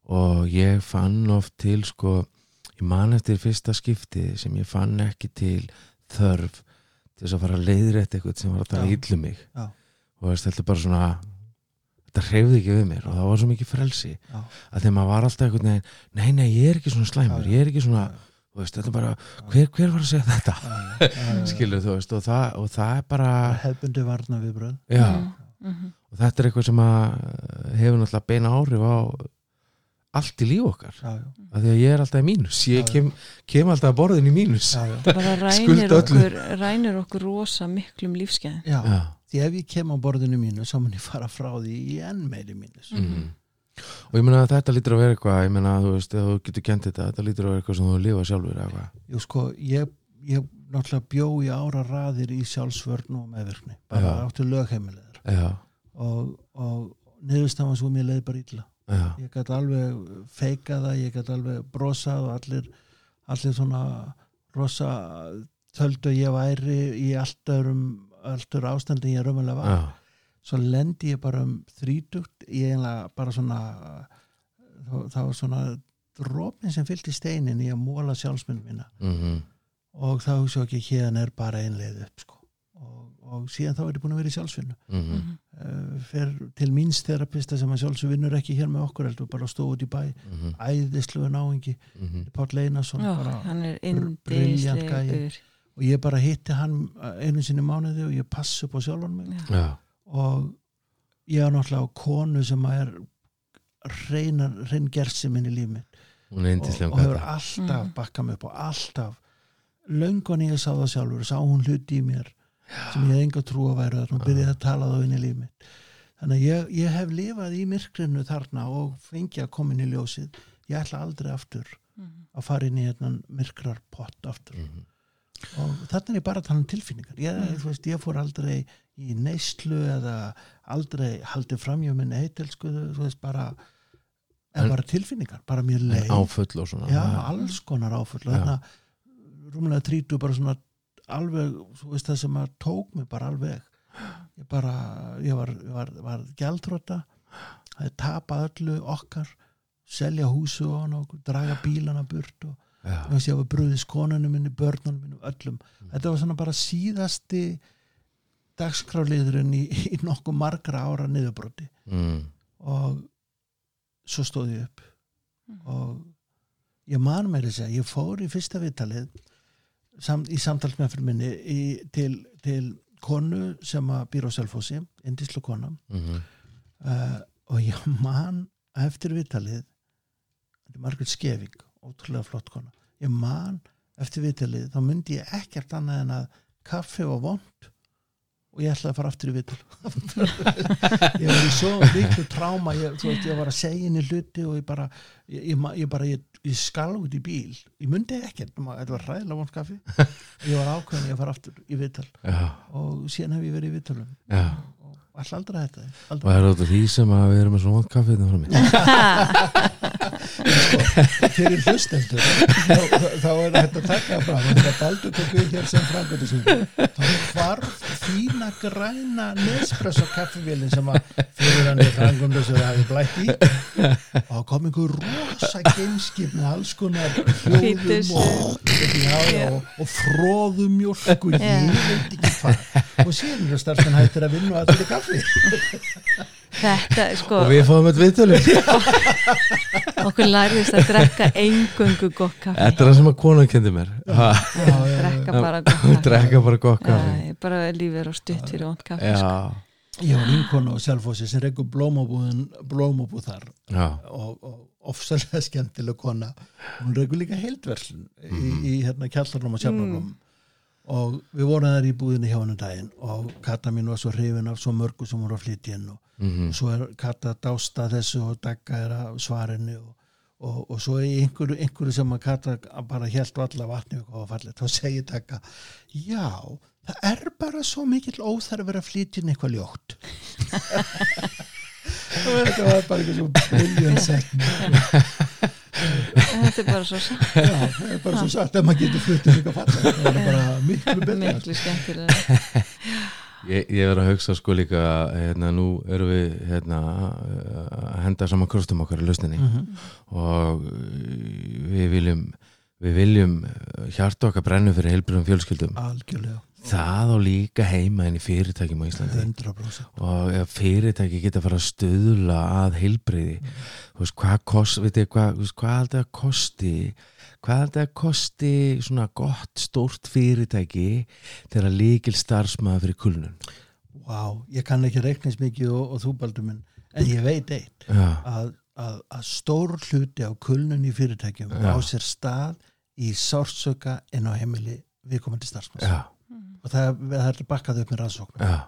og ég fann oft til sko ég man eftir fyrsta skipti sem ég fann ekki til þörf til þess að fara að leiðrétt eitthvað sem var að tala Já. illu mig Já. og þetta er bara svona þetta hreyfði ekki við mér og það var svo mikið frelsi Já. að þegar maður var alltaf einhvern veginn nei, nei, ég er ekki svona slæmur, ég er ekki svona veist, þetta er bara, hver, hver var að segja þetta [laughs] skilur þú veist og það, og það er bara, hefbundi varna viðbröð já Mhm. og þetta er eitthvað sem að hefur náttúrulega beina áhrif á allt í líf okkar. Já, já, af því að ég er alltaf í mínus. Ég kem, kem alltaf að borðin í mínus. Já, bara [laughs] rænir okkur, rænir okkur rosa miklum já. því ef ég kem á borðinu mínu þá mun ég fara frá því í enn meiri mínus. Mm. og ég meina að þetta lítur að vera eitthvað ég meina að þú veist, ef þú getur kent þetta þetta lítur að vera eitthvað sem þú lifa sjálfur eða eitthvað. Jú sko, ég, ég náttúrulega bjó í ára raðir í sjálfsvörn og meðvirkni, bara áttu lögheimilegar já, og, og niðurstafan svo mér leið bara illa já, ég gæti alveg feika það, ég gæti alveg brosað og allir, allir svona rosa töldu ég væri í allt öðrum allt öðru ástandi ég raunverulega var. Já, svo lendi ég bara um þrítugt ég einlega bara svona þá- var svona drópin sem fylgdi steinin í að móla sjálfsmynd mína. Mhm, og þá hugsa ekki hérna er bara einleið upp sko. Og, síðan þá er ég búin að vera í sjálfsvinnu. Mhm, uh, fer til míns terapista sem að sjálfsög vinnur ekki hér með okkur heldur bara stóð út í bæ. Mhm, æðisluðu náingi, mhm, Páll Einarsson er brilliant gæi. indislegur og ég bara hitti hann uh, einu sinni mánuði og ég passi upp á sjálfan mig. Já. og ég er náttúrulega á konu sem að er reynar, reyn gersi minn í líf mitt. Hún er og, og hefur alltaf Mhm. bakkað mig upp og alltaf. Löngun ég sá það sjálfur sá hún hluti í mér sem ég hef enga trú að væru þar hún byrjaði að tala þá inn í líf mitt. Þannig að ég, ég hef lifað í myrkrinu þarna og fengi að koma inn í ljósið. Ég ætla aldrei aftur að fara inn í hérna myrkrar pott aftur. Mhm. og þarna er ég bara að tala um tilfinningar. Ég, þú veist, ég fór aldrei í neyslu eða aldrei haldið framjá minn eitelskuðu þú veist, bara En- bara tilfinningar, bara mér leið. áfull og svona. Já, alls konar áfull. Og Já. þarna rúmlega trítu bara svona alveg, þú veist það sem að tók mig bara alveg. Ég bara, ég var, var, var gjaldróta það er tapað öllu okkar selja húsu og hann og draga bílana burt og þú veist, ég var brúðis konunum minni, börnunum minni, öllum. Þetta var svona bara síðasti dagskráliðurinn í, í nokkuð margra ára niðurbróti mm, og svo stóð ég upp. Og ég man með þess að ég fór í fyrsta viðtalið sam, í samtalsmeðferð minni í, til, til konu sem að býr á Selfossi, indislu kona. Mm, uh, og ég man eftir viðtalið þetta er Margrét Skeving ótrúlega flott kona. Ég man eftir viðtalið þá myndi ég ekkert annað en að kaffi var vond og ég ætlaði að fara aftur í viðtal. [laughs] Ég var í svo miklu tráma ég, þú veist, ég var að segja henni hluti og ég bara ég, ég, bara, ég, ég skal út í bíl. Ég myndi ekkert, þetta var hræðilega vond kaffi. Og ég var ákveðin að ég fara aftur í viðtal. Já, og síðan hef ég verið í viðtalum. Já. Og alltaf aldrei þetta og aldrei. er þetta því sem að við erum með svona vond kaffið frá mér fyrir hlustendur þá, þá, þá er þetta að taka fram og þetta Baldur tók við hér sem framgöndisvík þá hvarf fína græna Nespresso kaffivélin sem að fyrir hann í framgöndisvík hafi blætt í. Og kom einhver rosa gameskip með alls konar hljóðum og, já, og, og fróðum mjólk og ég veit ekki hvað og síðan er starfsmenn hættir að vinna og allir kaffi þetta, sko, og við fáum þetta viðtölum [laughs] okkur lærðist að drekka engöngu gott kaffi. Þetta er það sem að konan kendi mér. Ha, já, já, drekka bara gott kaffi. Drekka bara gott kaffi. bara lífið er á stutt fyrir vond kaffi sko. já, ég var vinkona á Selfossi sem blómabúðin blómabúð þar já, og, og ofsalega skemmtileg kona hún reykur líka heildverslun í, í hérna kjallarnum og sjálfarnum og við vorum þar í búðinni hjá hennu daginn og Kata mín var svo hrifin af svo mörgu sem voru að flytja inn og mhm, svo er Kata að dásta þessu og dagga er að svarinu og, og, og svo í einhverju, einhverju sem að Kata bara helt valla vatni og fallið, þá segir dagga já, það er bara svo mikill óþarfur að flytja inn eitthvað ljótt. [laughs] [laughs] Og þetta var bara eitthvað svo briljant setning [laughs] þetta er bara svo satt. [laughs] Já, það er bara svo sagt að maður getur flutið eitthvað falla það er bara miklu betra. Miklu skemmtilega [laughs] ég, ég er að hugsa sko líka hérna, nú erum við hérna, að henda saman krostum okkar í lausninni. Mhm. og uh, við viljum við viljum hjarta okkar brennu fyrir heilbrigðum fjölskyldum. Algjörlega, það á líka heima inn í fyrirtækjum á Íslandi. 100% og fyrirtæki geta að fara að stuðla að heilbreyði þú veist, hvað kost, ég, hvað, veist, hvað haldið að kosti hvað haldið að kosti svona gott, stórt fyrirtæki þegar líkil starfsmaður fyrir kulnun? Vá, ég kann ekki reiknins mikið og, og þú baldur minn en ég veit eitt að, að, að stór hluti á kulnun í fyrirtækjum Já. á sér stað í sársöka inn á heimili viðkomandi starfsmanns. Já, og það, það er bakkað upp með rannsóknum. Já.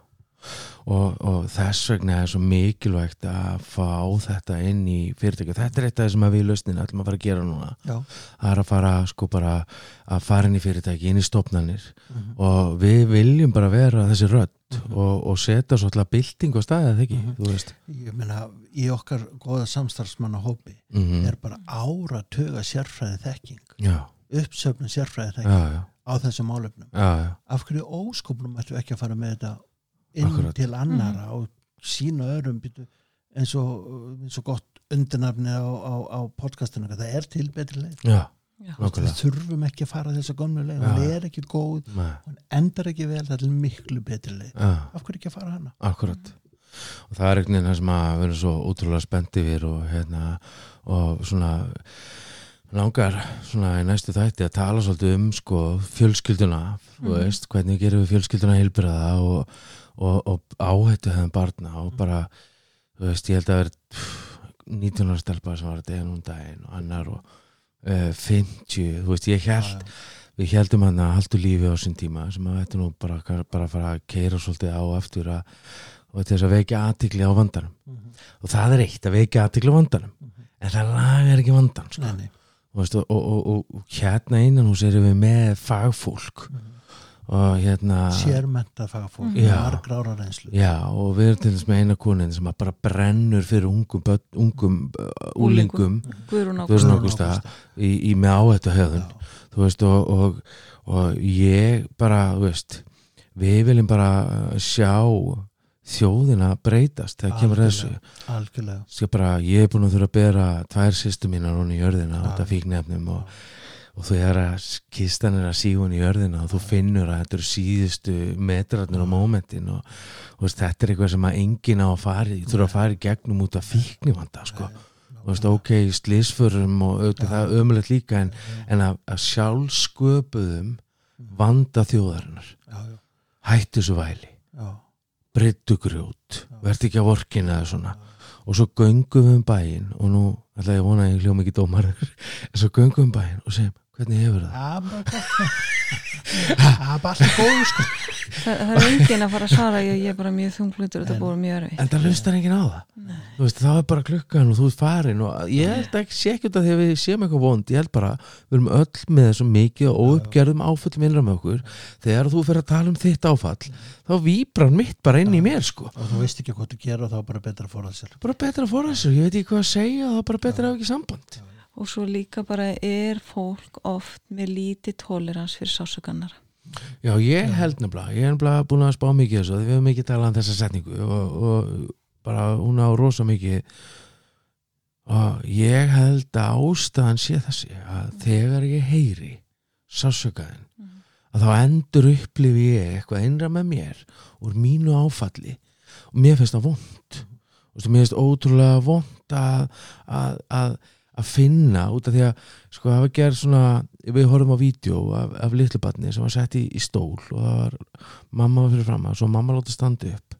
Og, og þess vegna er svo mikilvægt að fá þetta inn í fyrirtæki og þetta er eitt af það sem við í lausnin ætlum að fara að gera núna. Já, það er að fara sko bara að fara inn í fyrirtæki, inn í stofnanir. Mhm. og við viljum bara vera þessi rödd og, og setja svolítið bylting á staðið, eða ekki, Mhm. þú veist. Ég meina í okkar góða samstarfsmanna hópi mm er bara áratuga sérfræði þekking já, uppsöfnum sérfræði já, þekking á þessum málefnum. Já, já, af hverju óskopnum ættu ekki að fara með þetta inn Akkúrat. til annara og sína öðrum býtu, eins, og, eins og gott undirnafni á, á, á podcastinu það er til betri leið. Já, Já. við nákvæmlega þurfum ekki að fara þessa gömlu leið. Já. hún er ekki góð, Nei, hún endar ekki vel það er til miklu betri leið. Já, af hverju ekki að fara hana? Akkurat. Og það er einhvern veginn sem að erum svo ótrúlega spennt yfir og hérna og svona langar svona í næstu þætti að tala svolítið um sko fjölskylduna Mhm. veist, hvernig gerum við fjölskylduna heilbriða og, og, og áhættu hefðan barna og bara veist, ég held að vera 19 ára stelpa sem var að degja núna daginn og annar og uh, 50, þú veist, ég held við heldum að haldu lífi á sín tíma sem að þetta nú bara, bara fara að keira svolítið á aftur að, og þess að vekja aðtikli á vandanum og það er eitt að vekja aðtikli á vandanum en það lagar ekki vandan sko. Nei. Og, og, og, og, og hérna innan hús erum við með fagfólk og hérna sérmenta fagfólk Já. margra ára reynslu. Já, og við erum til þess með eina konin sem að bara brennur fyrir ungum, börn, ungum uh, úlingum Guðrún Guðrún Ágústa. Í, í með áhættu höfðun þú veist og, og, og ég bara, þú veist við viljum bara uh, sjá þjóðina breytast þegar kemur þessu. Bara, ég er búin að þurfa að bera tvær sýstu mínar hún í jörðina Já. út af fíknefnum og, og þú er að kistan er að síga hún í jörðina og þú finnur að þetta eru síðustu metrarnir á mómentin og, og veist, þetta er eitthvað sem að enginn á að fara í þurfa að fara í gegnum út af fíknivanda sko. þú veist, ok, slísförum og auðvitað það er ömulegt líka en, en að, að sjálfsköpuðum vanda þjóðarinnar. Já, já, hættu þessu væli. Já, breyttu grjót, verð ekki að vorkina eða svona. Og svo göngum við um bæinn og nú ætla ég að vona að ég hljóma ekki dómar [laughs] en svo göngum við um bæinn og segjum hvernig hefur það? Það er bara [laughs] allir góðu sko. Það, það er enginn að fara að svara ég, ég er bara mjög þunglutur og þetta búið mjög erfið En það lustar enginn á það? Þú veist, þá er bara klukkan og þú ert farin og ég held ekki sé ekki út af því að við séum eitthvað vond. Ég held bara, við erum öll með þessum mikið og óuppgerðum áföllum innram okkur. Þegar þú fyrir að tala um þitt áfall þá víbrar mitt bara inn í mér sko. Og þú veist ekki hvað þú gera og þá er bara betra að og svo líka bara er fólk oft með lítið tolerans fyrir sásugannar Já, ég held nefnilega, ég er nefnilega búin að spá mikið þessu, við hefum mikið talað um þessa setningu og, og bara hún á rosa mikið. Og ég held að ástæðan sé þessi að þegar ég heyri sásökaðin að þá endur upplifi ég eitthvað innra með mér úr mínu áfalli. Og mér finnst það vond og mér finnst ótrúlega vond að, að, að, að finna út af því að sko það var gerð svona við horfum á vídeo af, af litlu barni sem var sett í, í stól og það var mamma fyrir fram að svo mamma láta standa upp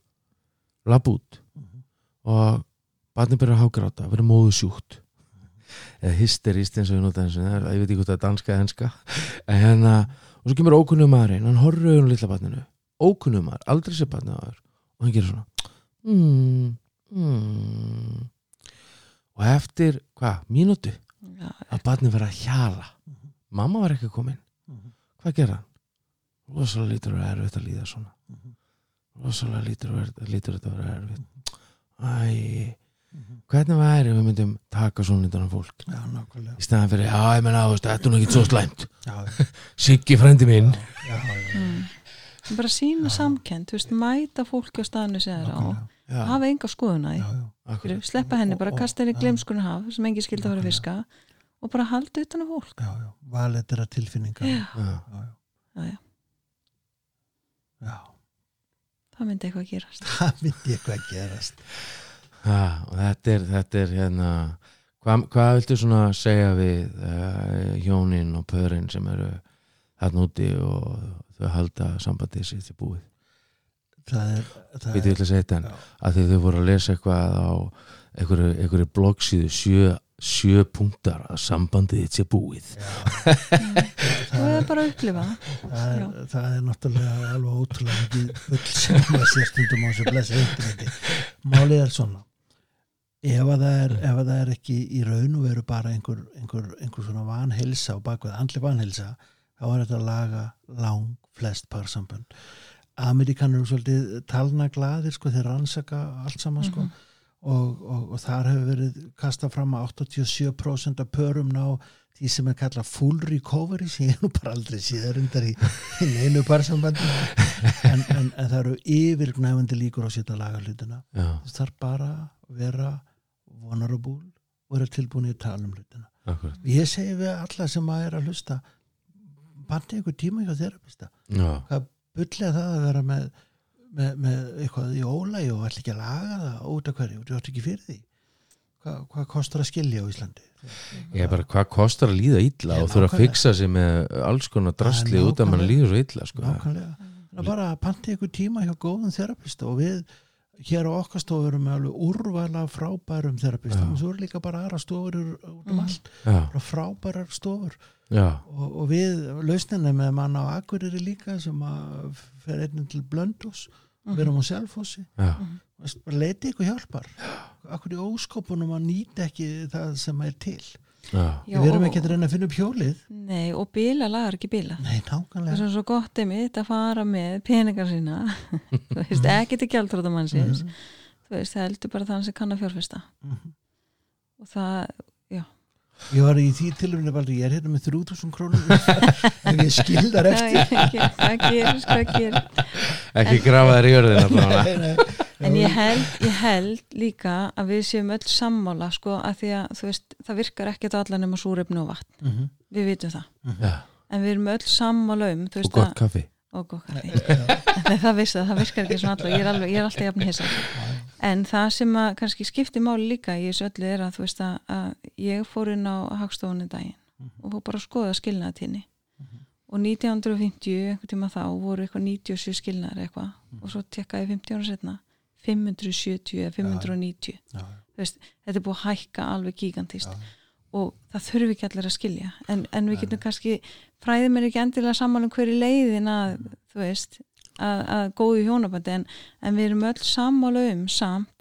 lapp út og barni byrjar að hágráta vera móðu sjúkt eða hysterist eins og við nota eins og það ég veit ekki hvort það er danska eða enska. En hérna, og svo kemur ókunnum maðurinn hann horfður auðvitað litla barninu. Ókunnum maður, aldrei sér barnið aður og hann gerir svona mm, mm. Og eftir, hvað, mínútu? Já, að barnið var að hjala. Mamma var ekki komin. Hvað gerða hann? rosalega lítur að erfitt að líða svona. Rosalega lítur að lítur þetta að vera erfitt. Æ, hvernig væri við myndum taka svona lítan af fólk? Já, nákvæmlega. Í staðan fyrir, já, ég menna, þetta er nú ekki svo slæmt. [laughs] Siggi frændi minn. Já, já, mm. bara sína samkend veist, mæta fólki á staðinu sem það er á. Hafa enga skoðuna Fyrir, sleppa henni, bara kasta henni í glemskunni haf sem engi skildi að vera að fiska og bara halda utan á fólk. Já, já. Valet er að tilfinninga. Já. já, já, já, það myndi eitthvað að gerast. [laughs] Það myndi eitthvað að gerast og þetta er, þetta er hérna hvað, hvað viltu svona segja við uh, hjónin og pörin sem eru þarna úti og þau halda sambandið sér til búið Við að segja þetta að því þau voru að lesa eitthvað á einhverju, einhverju bloggsíðu sjö, sjö punktar að sambandið þitt sé búið. Það [laughs] er bara að upplifa. Það. það er, það er náttúrulega alveg ótrúlega mikið bull sem maður sér stundum á þessu blessa interneti málið er svona. Ef að það er, ef að það er ekki í raun og veru bara einhver, einhver, einhver svona vanhelsa og bakveð andli vanhelsa þá er þetta að laga lang flest parsambönd Amerikanur eru svolítið talna glaðir sko þeir rannsaka allt saman sko. Og, og, og þar hefur verið kastað fram að 87% af pörum ná því sem er kallað full recovery sem ég nú bara aldrei síðar undar í, í neinu parsambandi en, en, en það eru yfirgnæfandi líkur á sér að laga hlutina Já, það þarf bara að vera vulnerable og vera tilbúin í að tala um hlutina. Akkurat. Ég segi við alla sem að er að hlusta bandi einhver tíma hjá þerapista Já, hvað bullega það að vera með, með, með eitthvað í ólægi og ætla ekki að laga það út af hverju, þú ætti ekki fyrir því hvað, hvað kostar að skilja á Íslandi ég er bara hvað kostar að líða illa Já, og þurfa að nákvæmlega. fixa sig með alls konar er út af mann nákvæmlega. líður svo illa sko. nákvæmlega, bara að panti ykkur tíma hjá góðum þerapista og við hér á okkar stofur erum við alveg úrvala frábærum þerapistum og svo eru líka bara aðra stofur út um Mm. allt, já, bara frábærar stofur. Og, og við lausnina með mann á Akureyri líka sem að fer einnig til Blöndós við erum á Selfossi. Leiti ykkur hjálpar. Akkur í óskopunum að nýta ekki það sem er til já, Já, við erum ekki að reyna að finna upp hjólið. Nei, og bíla lagar ekki bíla nei, Það nákvæmlega er svo gott einmitt að fara með peningar sína. [laughs] Þú veist, ekki til gjaldróttamannsins Mhm. þú veist, það heldur bara þann sem kann að fjárfesta. Mhm. og það, ég var í því tilvæmlega bara ég er hérna með 3000 krónur ef ég skildar eftir. það gerist, hvað gerist? Ekki grafa þær í jörðina bara. Nei, nei. En ég held, ég held líka að við séum öll sammála sko, að því að þú veist, það virkar ekkert allan nema súrefni og vatn, Mhm. við vitum það. Já, en við erum öll sammála um og gott að, kaffi. Og gott kaffi. [laughs] [laughs] Það vissi það, það virkar ekki svona allar ég er, alveg, ég er alltaf jafn hissa. En það sem að kannski skipti máli líka í þessu öllu er að þú veist að, að ég fór inn á hagstofunni daginn og fór bara að skoða skilnaðatíni og 1950 einhvern tíma þá voru eitthvað 97 skilnaðar eitthvað. Og svo tekkaði 50 ára setna 570 eða 590 Já, Þú veist, þetta er búið að hækka alveg gigantist. Já. og það þurfi ekki allir að skilja. En, en við getum kannski fræðum er ekki endilega saman um hverju leiðin að þú veist að, að góðu hjónabandi en, en við erum öll sammála um samt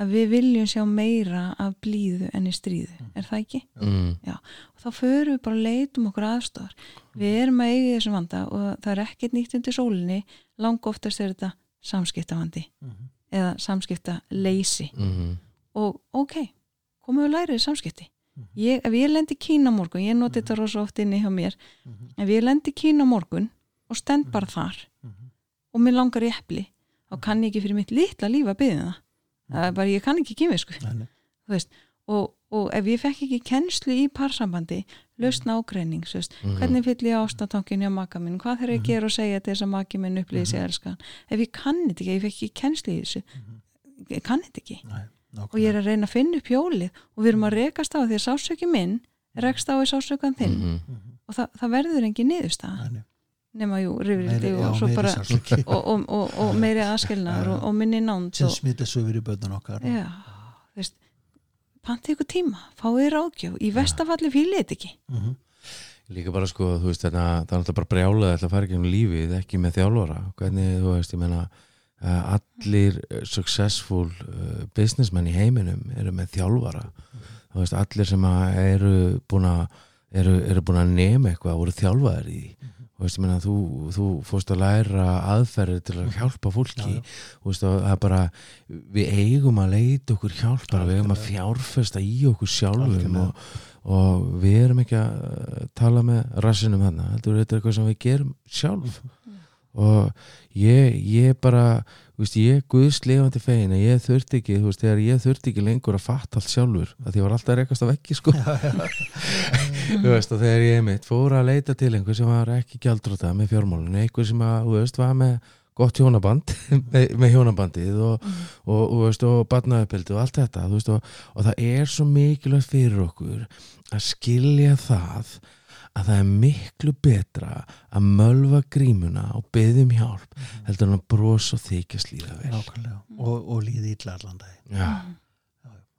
að við viljum sjá meira af blíðu enn í stríðu, er það ekki? mm. og þá förum við bara að leitum okkur aðstofar við erum að eiga þessum vanda og það er ekkert nýtt undir sólinni. Lang oftast er þetta samskiptavandi. Mhm. Eða samskipta leysi. Mm. og ok, komum við að læra þið samskipti ég, ef ég lendi í Kína morgun ég noti þetta rosa oft inni hjá mér. Ef ég lendi í Kína morgun og stend bara þar og mér langar í epli þá kann ég ekki fyrir mitt litla líf að byggja það. Það er bara, ég kann ekki kynvi sko Nei, nei. þú veist, og, og ef ég fekk ekki kennslu í parsambandi lausn ágreining, þú veist, hvernig fyll ég ástatankin hjá maka minn, hvað þarf ég að gera og segja til þess að maki minn upplýði sig elskan? Ef ég kann þetta ekki, ef ég fekk ekki kennslu í þessu ég kann þetta ekki. Nei, og ég er að reyna að finna upp hjólið og við erum að rekast á því að sásöki minn rekst á í sásökan þinn. Mm. og það, það verður engin niðurstaða. Nei, nei. nema jú, rifrildi og já, svo meiri bara sársauki. og, og, og, og [laughs] meiri aðskilnaður og, og minni nánd sem smita svo verið bönnun okkar. Já, veist pantið ykkur tíma, fáið ráðgjöf. Í vestafalli fílið þetta ekki. Mhm. Líka bara sko, þú veist, þarna, það er alltaf bara brjálað að fara ekki um lífið, ekki með þjálfara. Hvernig, þú veist, ég meina uh, allir uh, successful uh, businessmenn í heiminum eru með þjálfara. Þú veist, allir sem eru búin að eru, eru búin að nema eitthvað voru þjálfaðir í því þú veist, ég meina, þú, þú fórst að læra aðferðir til að hjálpa fólki. Þú veist, og er bara við eigum að leita okkur hjálpar við eigum að fjárfesta í okkur sjálfum og, og við erum ekki að tala með rassinum þarna, þetta er eitthvað sem við gerum sjálf. Og ég, ég bara veist, ég guðs lifandi fegin að ég þurfti ekki, þú veist, þegar ég þurfti ekki lengur að fatta allt sjálfur, að því ég var alltaf rekast af ekki, sko [laughs] þú veist, og þegar ég mitt fór að leita til einhver sem var ekki gjaldróta með fjármálunni, einhver sem að, þú veist, var með gott hjónaband [laughs] með, með hjónabandið og, og, og, og, veist, og barnaðupildi og allt þetta þú veist, og, og það er svo mikilvægt fyrir okkur að skilja það að það er miklu betra að mölva grímuna og beðum hjálp heldur en að brosa og þykjast líða vel. Nákvæmlega. og, og líði illa allan dag Já,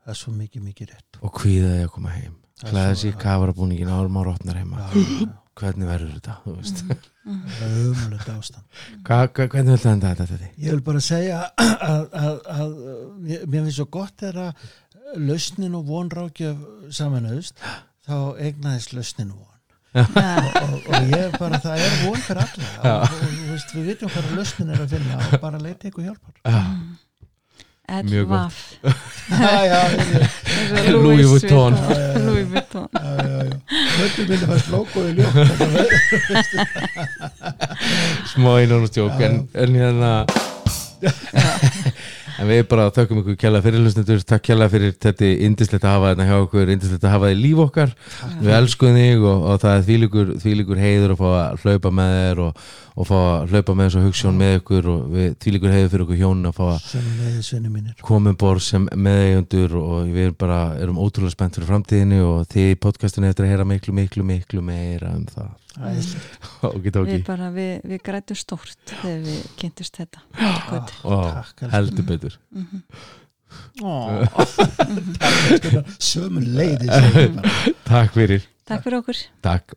það er svo mikið mikið rétt. Og kvíðaði að koma heim. Er svo- sér kafarabúningin árum ára opnar heima. Já, hvernig verður þetta, þú veist? Það er umhverfið ástand. Hva, hva, hvernig vil það enda þetta þetta? Ég vil bara segja að, að, að mér mér finnst svo gott er að lausnin og vonrákjöf samanauðst þá egnaðist lausnin og von og, og ég bara, það er von fyrir alla. Og, og, og þú veist, við vitum hvað lausnin er að finna og bara leita ykkur hjálpar. Já, Mjög gott. [laughs] Louis Vuitton. Louis Vuitton. Þetta minni fannst logoði ljótt smá einan og stjók en, en hérna en við bara þökkum ykkur kjalla fyrir hlustundur, takk kjalla fyrir þetta indislegt að hafa þetta hjá okkur, indislegt að hafa þetta í líf okkar. Við elskum þig og, og það er þvílíkur, þvílíkur heiður að fá að hlaupa með þér og, og fá að hlaupa með þessu hugssjón með ykkur og við týlikur heiðu fyrir okkur hjónin að fá að koma um borð sem meðeigundur og við erum bara erum ótrúlega spennt fyrir framtíðinu og þið í podcastinu eftir að heyra miklu, miklu, miklu meira um það. Okay, okay. Við bara, við, við grætum stórt þegar við kynntist þetta. Ah, Heldur betur. Mm -hmm. oh, Sömun leiði Takk fyrir. Takk fyrir okkur. Takk.